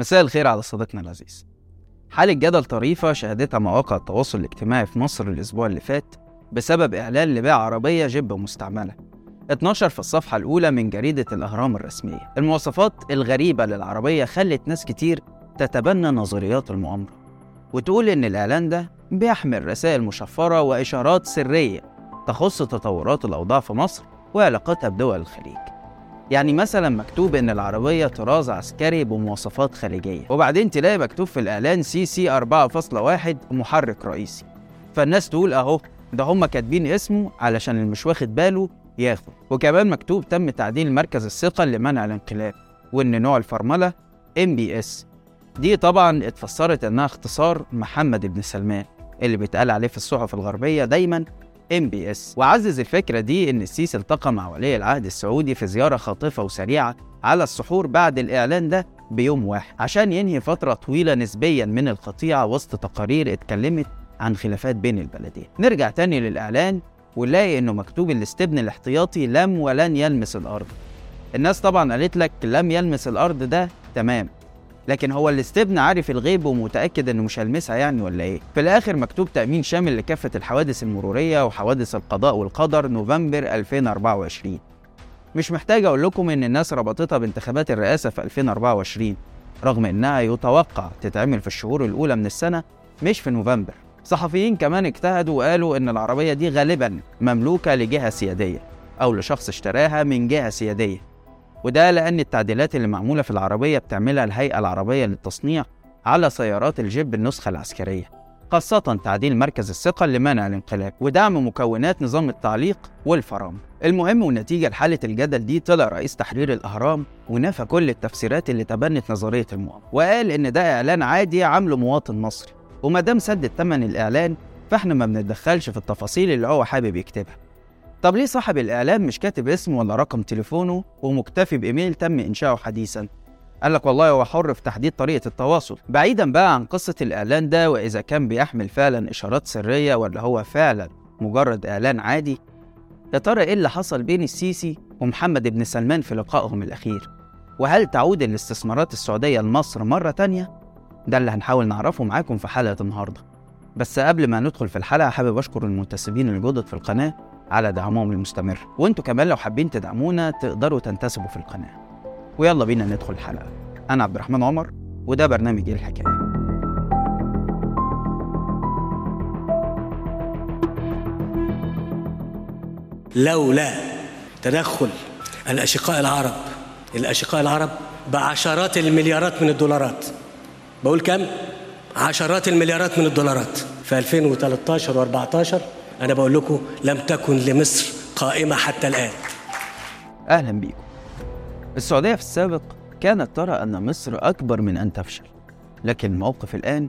مساء الخير على صديقنا العزيز. حالة جدل طريفة شهدتها مواقع التواصل الاجتماعي في مصر الأسبوع اللي فات بسبب إعلان لبيع عربية جيب مستعملة. اتنشر في الصفحة الأولى من جريدة الأهرام الرسمية. المواصفات الغريبة للعربية خلت ناس كتير تتبنى نظريات المؤامرة. وتقول إن الإعلان ده بيحمل رسائل مشفرة وإشارات سرية تخص تطورات الأوضاع في مصر وعلاقتها بدول الخليج. يعني مثلا مكتوب إن العربية طراز عسكري بمواصفات خارجيه وبعدين تلاقي مكتوب في الإعلان CC 4.1 محرك رئيسي. فالناس تقول أهو ده هم كاتبين اسمه علشان اللي مش واخد باله ياخد وكمان مكتوب تم تعديل مركز الثقة لمنع الانقلاب وإن نوع الفرملة MBS دي طبعا اتفسرت إنها اختصار محمد بن سلمان اللي بيتقال عليه في الصحف الغربية دايما MBS وعزز الفكرة دي إن السيسي التقى مع ولي العهد السعودي في زيارة خاطفة وسريعة على السحور بعد الإعلان ده بيوم واحد عشان ينهي فترة طويلة نسبيا من القطيعة وسط تقارير اتكلمت عن خلافات بين البلدين. نرجع تاني للإعلان ونلاقي إنه مكتوب الاستبن الاحتياطي لم ولن يلمس الأرض. الناس طبعا قالت لك لم يلمس الأرض ده تمام لكن هو الاستبن عارف الغيب ومتأكد إنه مش هيلمسها يعني ولا إيه؟ في الآخر مكتوب تأمين شامل لكافة الحوادث المرورية وحوادث القضاء والقدر نوفمبر 2024 مش محتاج أقول لكم إن الناس ربطتها بانتخابات الرئاسة في 2024 رغم إنها يتوقع تتعمل في الشهور الأولى من السنة مش في نوفمبر. صحفيين كمان اجتهدوا وقالوا إن العربية دي غالبا مملوكة لجهة سيادية أو لشخص اشتراها من جهة سيادية. وده لأن التعديلات اللي معمولة في العربية بتعملها الهيئة العربية للتصنيع على سيارات الجيب بالنسخة العسكرية خاصة تعديل مركز الثقة لمنع الانقلاب ودعم مكونات نظام التعليق والفرامل. المهم ونتيجة لحالة الجدل دي طلع رئيس تحرير الأهرام ونفى كل التفسيرات اللي تبنت نظرية المؤامرة وقال إن ده إعلان عادي عامله مواطن مصري. وما دام سدد ثمن الإعلان فإحنا ما بنتدخلش في التفاصيل اللي هو حابب يكتبها. طب ليه صاحب الإعلان مش كاتب اسمه ولا رقم تليفونه ومكتفي بإيميل تم إنشاؤه حديثا؟ قال لك والله هو حر في تحديد طريقة التواصل بعيدا بقى عن قصة الإعلان ده وإذا كان بيحمل فعلا إشارات سرية ولا هو فعلا مجرد إعلان عادي يا ترى إيه اللي حصل بين السيسي ومحمد بن سلمان في لقائهم الأخير؟ وهل تعود الاستثمارات السعودية لمصر مرة تانية؟ ده اللي هنحاول نعرفه معاكم في حلقة النهاردة بس قبل ما ندخل في الحلقة حابب أشكر المنتسبين الجدد في القناة على دعمهم المستمر. وانتوا كمان لو حابين تدعمونا تقدروا تنتسبوا في القناة. ويلا بينا ندخل الحلقة. أنا عبد الرحمن عمر وده برنامج إيه الحكاية؟ لولا تدخل الأشقاء العرب الأشقاء العرب بعشرات المليارات من الدولارات. بقول كم؟ عشرات المليارات من الدولارات. في 2013 و14 أنا بقول لكم لم تكن لمصر قائمة حتى الآن. أهلا بيكم. السعودية في السابق كانت ترى أن مصر أكبر من أن تفشل لكن الموقف الآن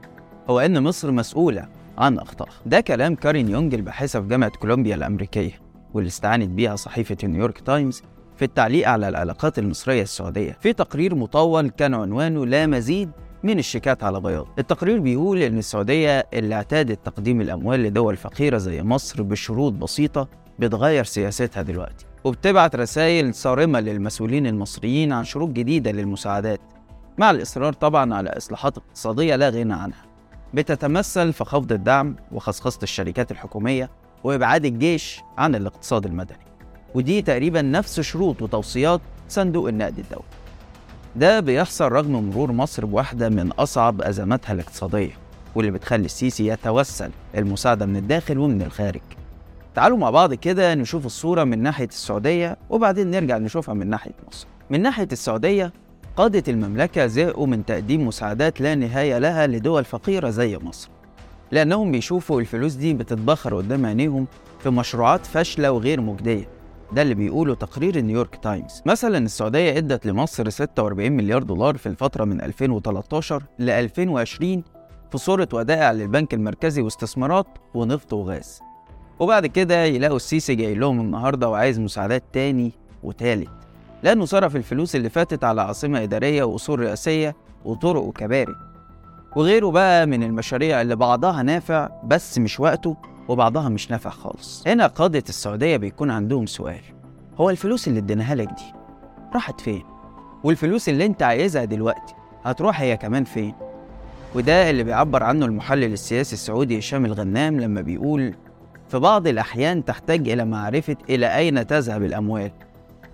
هو أن مصر مسؤولة عن أخطائها ده كلام كارين يونج الباحثة في جامعة كولومبيا الأمريكية واللي استعانت بيها صحيفة نيويورك تايمز في التعليق على العلاقات المصرية السعودية. في تقرير مطول كان عنوانه لا مزيد من الشيكات على بياض. التقرير بيقول إن السعودية اللي اعتادت تقديم الأموال لدول فقيرة زي مصر بشروط بسيطة بتغير سياستها دلوقتي وبتبعت رسائل صارمة للمسؤولين المصريين عن شروط جديدة للمساعدات مع الإصرار طبعا على إصلاحات اقتصادية لا غنى عنها. بتتمثل في خفض الدعم وخصخصة الشركات الحكومية وإبعاد الجيش عن الاقتصاد المدني ودي تقريبا نفس شروط وتوصيات صندوق النقد الدولي. ده بيحصل رغم مرور مصر بواحدة من أصعب أزماتها الاقتصادية واللي بتخلي السيسي يتوسل المساعدة من الداخل ومن الخارج. تعالوا مع بعض كده نشوف الصورة من ناحية السعودية وبعدين نرجع نشوفها من ناحية مصر. من ناحية السعودية قادة المملكة زهقوا من تقديم مساعدات لا نهاية لها لدول فقيرة زي مصر لأنهم بيشوفوا الفلوس دي بتتبخر قدام عينيهم في مشروعات فاشلة وغير مجدية. ده اللي بيقوله تقرير نيويورك تايمز. مثلا السعودية إدت لمصر 46 مليار دولار في الفترة من 2013 ل 2020 في صورة ودائع للبنك المركزي واستثمارات ونفط وغاز. وبعد كده يلاقوا السيسي جاي لهم النهارده وعايز مساعدات تاني وتالت. لأنه صرف الفلوس اللي فاتت على عاصمة إدارية وأصول رئاسية وطرق وكباري. وغيره بقى من المشاريع اللي بعضها نافع بس مش وقته وبعضها مش نافع خالص. هنا قادة السعودية بيكون عندهم سؤال. هو الفلوس اللي اديناها لك دي راحت فين؟ والفلوس اللي انت عايزها دلوقتي هتروح هي كمان فين؟ وده اللي بيعبر عنه المحلل السياسي السعودي هشام الغنام لما بيقول في بعض الأحيان تحتاج إلى معرفة إلى أين تذهب الأموال.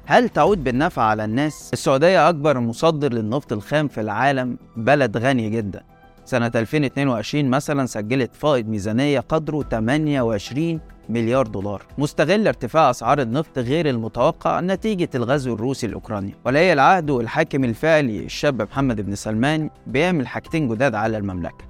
هل تعود بالنفع على الناس؟ السعودية أكبر مصدر للنفط الخام في العالم بلد غني جدا. سنة 2022 مثلا سجلت فائض ميزانية قدره 28 مليار دولار. مستغل ارتفاع أسعار النفط غير المتوقع نتيجة الغزو الروسي الأوكراني. ولي العهد والحاكم الفعلي الشاب محمد بن سلمان بيعمل حاجتين جداد على المملكة.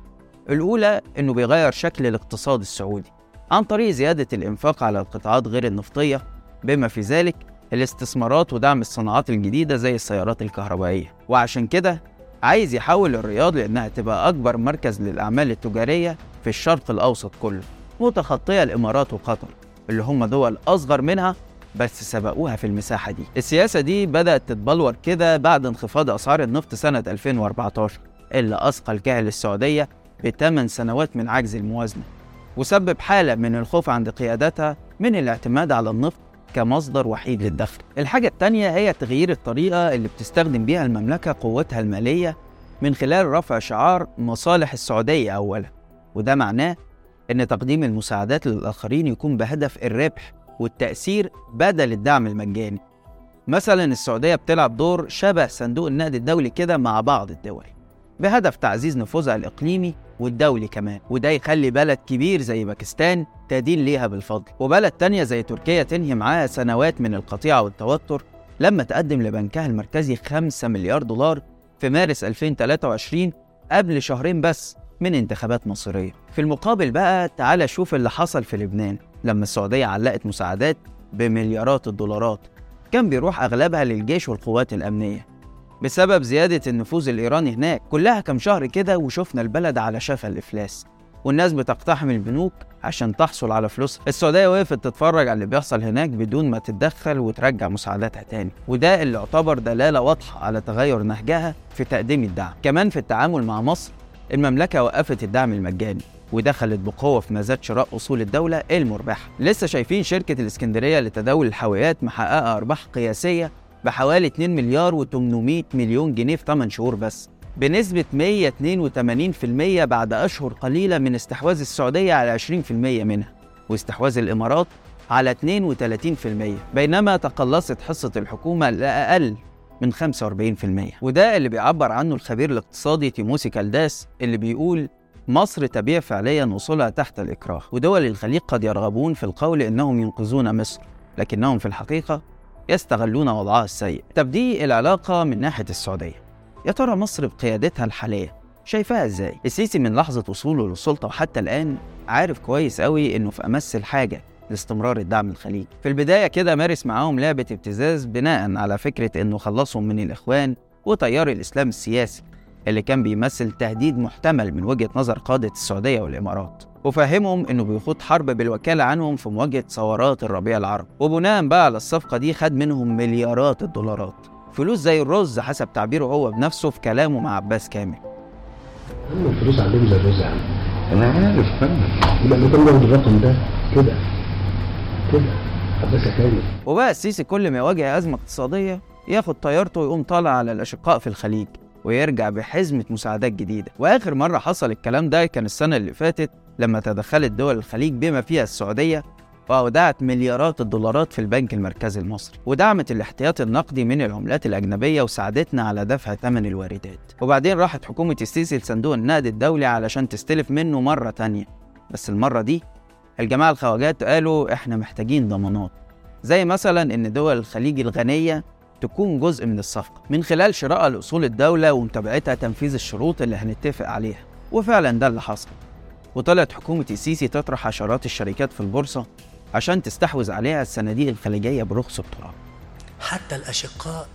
الأولى إنه بيغير شكل الاقتصاد السعودي عن طريق زيادة الإنفاق على القطاعات غير النفطية. بما في ذلك الاستثمارات ودعم الصناعات الجديدة زي السيارات الكهربائية. وعشان كده عايز يحول الرياض لأنها تبقى أكبر مركز للأعمال التجارية في الشرق الأوسط كله متخطية الإمارات وقطر اللي هم دول أصغر منها بس سبقوها في المساحة دي. السياسة دي بدأت تتبلور كده بعد انخفاض أسعار النفط سنة 2014 اللي أثقل كاهل السعودية بثمان سنوات من عجز الموازنة وسبب حالة من الخوف عند قيادتها من الاعتماد على النفط كمصدر وحيد للدخل. الحاجة التانية هي تغيير الطريقة اللي بتستخدم بيها المملكة قوتها المالية من خلال رفع شعار مصالح السعودية أولا وده معناه إن تقديم المساعدات للآخرين يكون بهدف الربح والتأثير بدل الدعم المجاني. مثلا السعودية بتلعب دور شبه صندوق النقد الدولي كده مع بعض الدول. بهدف تعزيز نفوذها الإقليمي والدولي كمان. وده يخلي بلد كبير زي باكستان تدين ليها بالفضل. وبلد تانية زي تركيا تنهي معاها سنوات من القطيعة والتوتر لما تقدم لبنكها المركزي 5 مليار دولار في مارس 2023 قبل شهرين بس من انتخابات مصيرية. في المقابل بقى تعالى شوف اللي حصل في لبنان لما السعودية علقت مساعدات بمليارات الدولارات. كان بيروح أغلبها للجيش والقوات الأمنية. بسبب زيادة النفوذ الإيراني هناك. كلها كم شهر كده وشفنا البلد على شفا الإفلاس. والناس بتقتحم البنوك عشان تحصل على فلوسها السعودية وقفت تتفرج على اللي بيحصل هناك بدون ما تتدخل وترجع مساعداتها تاني. وده اللي يعتبر دلالة واضحة على تغير نهجها في تقديم الدعم. كمان في التعامل مع مصر المملكة وقفت الدعم المجاني ودخلت بقوة في مزاد شراء أصول الدولة المربحة. لسه شايفين شركة الإسكندرية لتداول الحاويات محققة أرباح قياسية بحوالي 2 مليار و800 مليون جنيه في 8 شهور بس. بنسبة 182% بعد أشهر قليلة من استحواذ السعودية على 20% منها واستحواذ الإمارات على 32% بينما تقلصت حصة الحكومة لأقل من 45% وده اللي بيعبر عنه الخبير الاقتصادي تيموسي كالداس اللي بيقول مصر تبيع فعليا وصولها تحت الإكراه ودول الخليج قد يرغبون في القول إنهم ينقذون مصر لكنهم في الحقيقة يستغلون وضعها السيء. طب دي العلاقة من ناحية السعودية. يا ترى مصر بقيادتها الحالية شايفاها إزاي؟ السيسي من لحظة وصوله للسلطة وحتى الآن عارف كويس قوي إنه في أمس الحاجة لاستمرار الدعم الخليجي. في البداية كده مارس معاهم لعبة ابتزاز بناء على فكرة إنه خلصهم من الإخوان وتيار الإسلام السياسي اللي كان بيمثل تهديد محتمل من وجهة نظر قادة السعودية والإمارات. وفهمهم إنه بيخوض حرب بالوكالة عنهم في مواجهة ثورات الربيع العربي وبناء بقى على الصفقة دي خد منهم مليارات الدولارات. فلوس زي الرز حسب تعبيره هو بنفسه في كلامه مع عباس كامل. هم الفلوس عندهم زي الرز أنا عارف فاهم. يبقى كان الرقم ده كده كده عباس كامل. وبقى السيسي كل ما يواجه أزمة اقتصادية ياخد طيارته ويقوم طالع على الأشقاء في الخليج ويرجع بحزمة مساعدات جديدة. وآخر مرة حصل الكلام ده كان السنة اللي فاتت لما تدخلت دول الخليج بما فيها السعودية وأودعت مليارات الدولارات في البنك المركزي المصري ودعمت الاحتياطي النقدي من العملات الأجنبية وساعدتنا على دفع ثمن الواردات. وبعدين راحت حكومة السيسي لصندوق النقد الدولي علشان تستلف منه مرة تانية. بس المرة دي الجماعة الخواجات قالوا إحنا محتاجين ضمانات. زي مثلا إن دول الخليج الغنية تكون جزء من الصفقة من خلال شراء لأصول الدولة ومتابعتها تنفيذ الشروط اللي هنتفق عليها. وفعلا ده اللي حصل. وطلعت حكومة السيسي تطرح عشرات الشركات في البورصة عشان تستحوذ عليها الصناديق الخليجية برخص التراب. حتى الأشقاء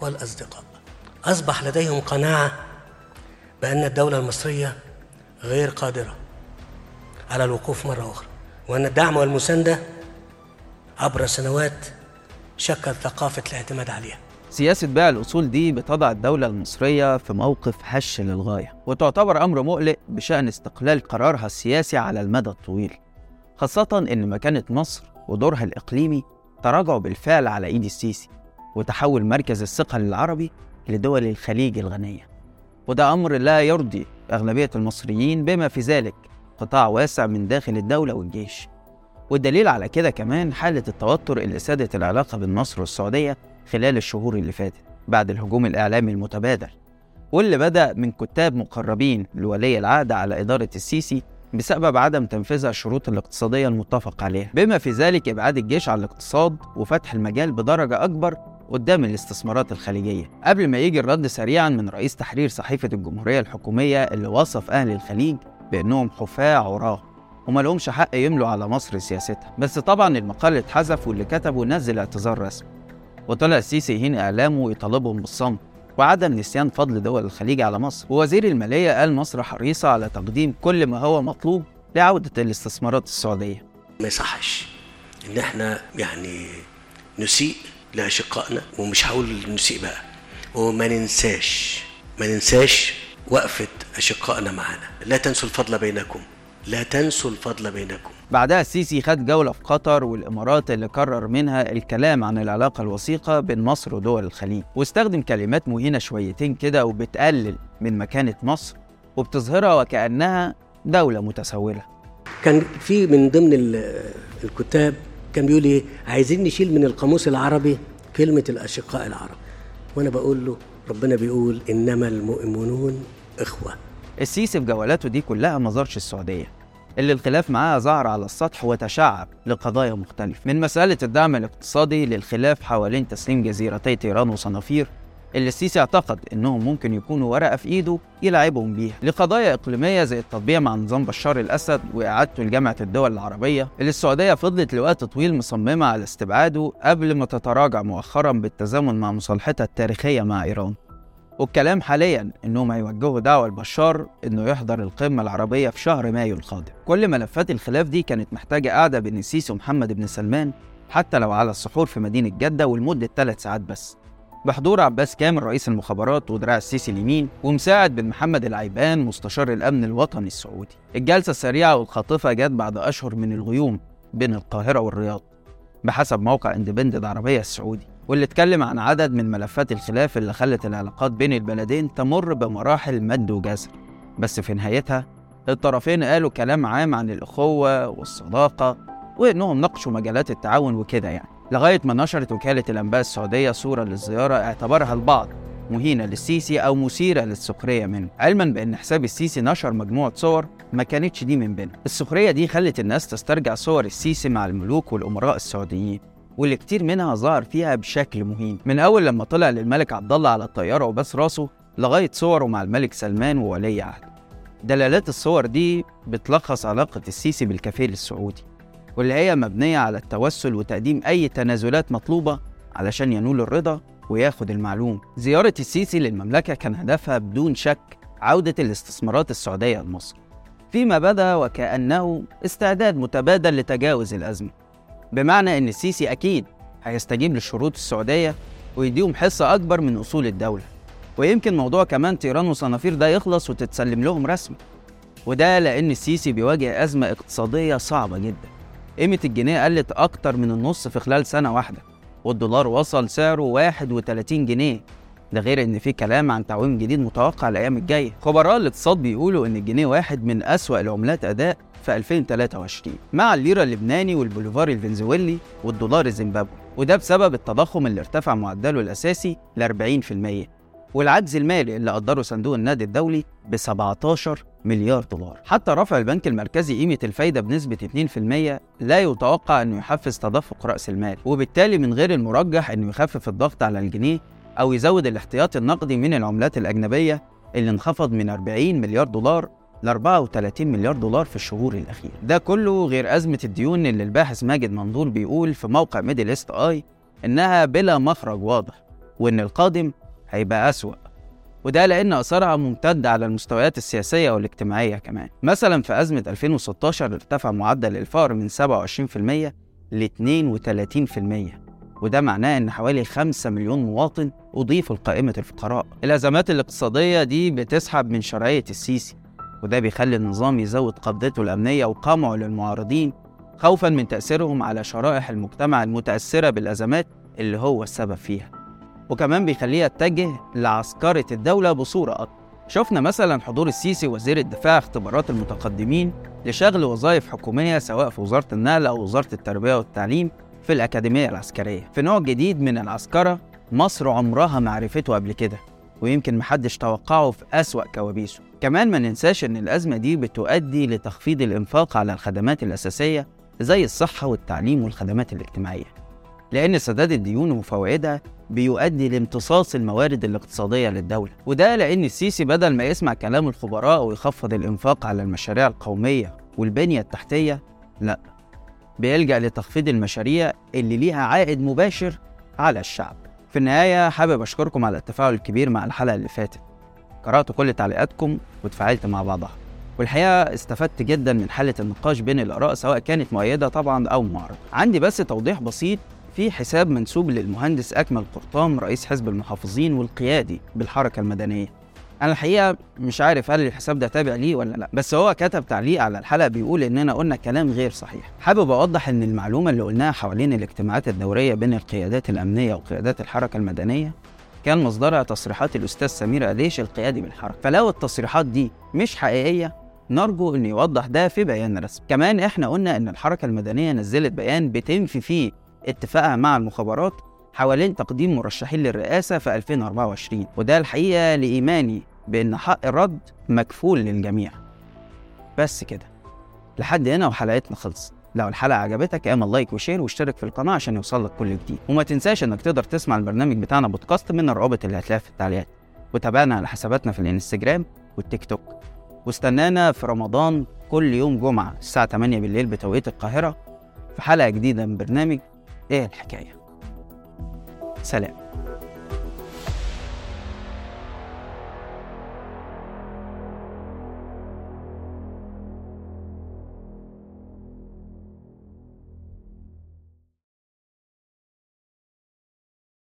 والأصدقاء. أصبح لديهم قناعة بأن الدولة المصرية غير قادرة على الوقوف مرة أخرى وأن الدعم والمساندة عبر سنوات شكل ثقافة الاعتماد عليها. سياسة بيع الأصول دي بتضع الدولة المصرية في موقف هش للغاية وتعتبر أمر مقلق بشأن استقلال قرارها السياسي على المدى الطويل خاصة إن مكانة مصر ودورها الإقليمي تراجعوا بالفعل على إيد السيسي وتحول مركز الثقل العربي لدول الخليج الغنية. وده أمر لا يرضي أغلبية المصريين بما في ذلك قطاع واسع من داخل الدولة والجيش. والدليل على كده كمان حالة التوتر اللي سادت العلاقة بين مصر والسعودية خلال الشهور اللي فاتت بعد الهجوم الإعلامي المتبادل واللي بدأ من كتاب مقربين لولي العهد على إدارة السيسي بسبب عدم تنفيذها الشروط الاقتصادية المتفق عليها. بما في ذلك إبعاد الجيش عن الاقتصاد وفتح المجال بدرجة أكبر قدام الاستثمارات الخليجية. قبل ما يجي الرد سريعا من رئيس تحرير صحيفة الجمهورية الحكومية اللي وصف أهل الخليج بأنهم حفاة عراة وما لهمش حق يملوا على مصر سياستها. بس طبعا المقال اتحذف واللي كتبه نزل اعتذار رسمي. وطلع السيسي يهين إعلامه ويطالبهم بالصمت وعدم نسيان فضل دول الخليج على مصر. ووزير المالية قال مصر حريصة على تقديم كل ما هو مطلوب لعودة الاستثمارات السعودية. ما يصحش إن إحنا يعني نسيء لأشقائنا ومش هقول نسيء بقى. وما ننساش ما ننساش وقفة أشقائنا معنا لا تنسوا الفضل بينكم لا تنسوا الفضل بينكم. بعدها السيسي خد جولة في قطر والإمارات اللي قرر منها الكلام عن العلاقة الوثيقة بين مصر ودول الخليج. واستخدم كلمات مهينة شويتين كده وبتقلل من مكانة مصر وبتظهرها وكأنها دولة متسولة. كان في من ضمن ال- الكتاب كان بيقول إيه؟ عايزين نشيل من القاموس العربي كلمة الأشقاء العرب. وأنا بقول له ربنا بيقول إنما المؤمنون إخوة. السيسي في جولاته دي كلها ما زارش السعودية. اللي الخلاف معاها ظهر على السطح وتشعب لقضايا مختلفة. من مسألة الدعم الاقتصادي للخلاف حوالين تسليم جزيرتي تيران وصنافير اللي السيسي اعتقد انهم ممكن يكونوا ورقة في إيده يلعبهم بيها. لقضايا إقليمية زي التطبيع مع نظام بشار الأسد وإعادته لجامعة الدول العربية اللي السعودية فضلت لوقت طويل مصممة على استبعاده قبل ما تتراجع مؤخرا بالتزامن مع مصالحتها التاريخية مع إيران. والكلام حاليا انهم هيوجهوا دعوة لبشار إنه يحضر القمة العربية في شهر مايو القادم. كل ملفات الخلاف دي كانت محتاجة قعده بين السيسي ومحمد بن سلمان حتى لو على السحور في مدينة جدة ولمده ثلاث ساعات بس. بحضور عباس كامل رئيس المخابرات ودراع السيسي اليمين ومساعد بن محمد العيبان مستشار الأمن الوطني السعودي. الجلسة السريعة والخاطفة جت بعد أشهر من الغيوم بين القاهرة والرياض. بحسب موقع اندبندنت عربية السعودي. واللي اتكلم عن عدد من ملفات الخلاف اللي خلت العلاقات بين البلدين تمر بمراحل مد وجزر. بس في نهايتها الطرفين قالوا كلام عام عن الأخوة والصداقة وإنهم ناقشوا مجالات التعاون وكده يعني. لغاية ما نشرت وكالة الأنباء السعودية صورة للزيارة اعتبرها البعض مهينة للسيسي أو مثيرة للسخرية منه. علما بأن حساب السيسي نشر مجموعة صور ما كانتش دي من بينها السخرية دي خلت الناس تسترجع صور السيسي مع الملوك والأمراء السعوديين. واللي كتير منها ظهر فيها بشكل مهين. من أول لما طلع للملك عبد الله على الطيارة وبس راسه لغاية صوره مع الملك سلمان وولي عهده دلالات الصور دي بتلخص علاقة السيسي بالكفيل السعودي واللي هي مبنية على التوسل وتقديم أي تنازلات مطلوبة علشان ينول الرضا وياخد المعلوم. زيارة السيسي للمملكة كان هدفها بدون شك عودة الاستثمارات السعودية لمصر. فيما بدا وكأنه استعداد متبادل لتجاوز الأزمة. بمعنى إن السيسي أكيد هيستجيب للشروط السعودية ويديهم حصة أكبر من أصول الدولة. ويمكن موضوع كمان تيران وصنافير ده يخلص وتتسلم لهم رسمي. وده لأن السيسي بيواجه أزمة اقتصادية صعبة جدا. قيمة الجنيه قلت أكتر من النص في خلال سنة واحدة والدولار وصل سعره 31 جنيه. ده غير إن في كلام عن تعويم جديد متوقع الأيام الجاية. خبراء الاقتصاد بيقولوا إن الجنيه واحد من أسوأ العملات أداء في 2023 مع الليرة اللبناني والبوليفار الفنزويلي والدولار الزيمبابوي وده بسبب التضخم اللي ارتفع معدله الأساسي ل 40% والعجز المالي اللي قدره صندوق النقد الدولي ب 17 مليار دولار. حتى رفع البنك المركزي قيمة الفايدة بنسبة 2% لا يتوقع أنه يحفز تدفق رأس المال وبالتالي من غير المرجح أنه يخفف الضغط على الجنيه أو يزود الاحتياط النقدي من العملات الأجنبية اللي انخفض من 40 مليار دولار ل 34 مليار دولار في الشهور الأخيرة ده كله غير أزمة الديون اللي الباحث ماجد منظور بيقول في موقع Middle East Eye إنها بلا مخرج واضح وإن القادم هيبقى أسوأ. وده لأن أثرها ممتدة على المستويات السياسية والاجتماعية كمان. مثلا في أزمة 2016 ارتفع معدل الفقر من 27% ل 32% وده معناه إن حوالي 5 مليون مواطن أضيفوا لقائمة الفقراء. الأزمات الاقتصادية دي بتسحب من شرعية السيسي وده بيخلي النظام يزود قبضته الأمنية وقمعه للمعارضين خوفا من تأثيرهم على شرائح المجتمع المتأثرة بالأزمات اللي هو السبب فيها. وكمان بيخليه يتجه لعسكرة الدولة بصورة أكبر. شفنا مثلا حضور السيسي وزير الدفاع اختبارات المتقدمين لشغل وظائف حكومية سواء في وزارة النقل أو وزارة التربية والتعليم في الأكاديمية العسكرية في نوع جديد من العسكرة مصر عمرها ما عرفته قبل كده ويمكن محدش توقعه في أسوأ كوابيسه. كمان ما ننساش إن الأزمة دي بتؤدي لتخفيض الإنفاق على الخدمات الأساسية زي الصحة والتعليم والخدمات الاجتماعية لأن سداد الديون وفوائدها بيؤدي لامتصاص الموارد الاقتصادية للدولة. وده لأن السيسي بدل ما يسمع كلام الخبراء ويخفض الإنفاق على المشاريع القومية والبنية التحتية لا بيلجأ لتخفيض المشاريع اللي ليها عائد مباشر على الشعب. في النهاية حابب أشكركم على التفاعل الكبير مع الحلقة اللي فاتت. قرأت كل تعليقاتكم وتفاعلت مع بعضها. والحقيقة استفدت جدا من حالة النقاش بين الآراء سواء كانت مؤيدة طبعا أو معارضة عندي بس توضيح بسيط في حساب منسوب للمهندس أكمل قرطام رئيس حزب المحافظين والقيادي بالحركة المدنية. أنا الحقيقة مش عارف هل الحساب ده تابع ليه ولا لأ بس هو كتب تعليق على الحلقة بيقول إننا قلنا كلام غير صحيح. حابب أوضح إن المعلومة اللي قلناها حوالين الاجتماعات الدورية بين القيادات الأمنية وقيادات الحركة المدنية كان مصدرها تصريحات الأستاذ سمير قديش القيادي بالحركة. فلو التصريحات دي مش حقيقية نرجو أن يوضح ده في بيان رسمي. كمان إحنا قلنا إن الحركة المدنية نزلت بيان بتنفي فيه اتفاقها مع المخابرات حوالين تقديم مرشحين للرئاسة في 2024 وده الحقيقة لإيماني بأن حق الرد مكفول للجميع. بس كده. لحد هنا وحلقتنا خلصت. لو الحلقة عجبتك اعمل like و share واشترك في القناة عشان يوصلك كل جديد. وما تنساش إنك تقدر تسمع البرنامج بتاعنا بودكاست من الروابط اللي هتلاقيها في التعليقات. وتابعنا على حساباتنا في الانستجرام والتيك توك. واستنانا في رمضان كل يوم جمعة الساعة 8 بالليل بتوقيت القاهرة في حلقة جديدة من برنامج إيه الحكاية. سلام.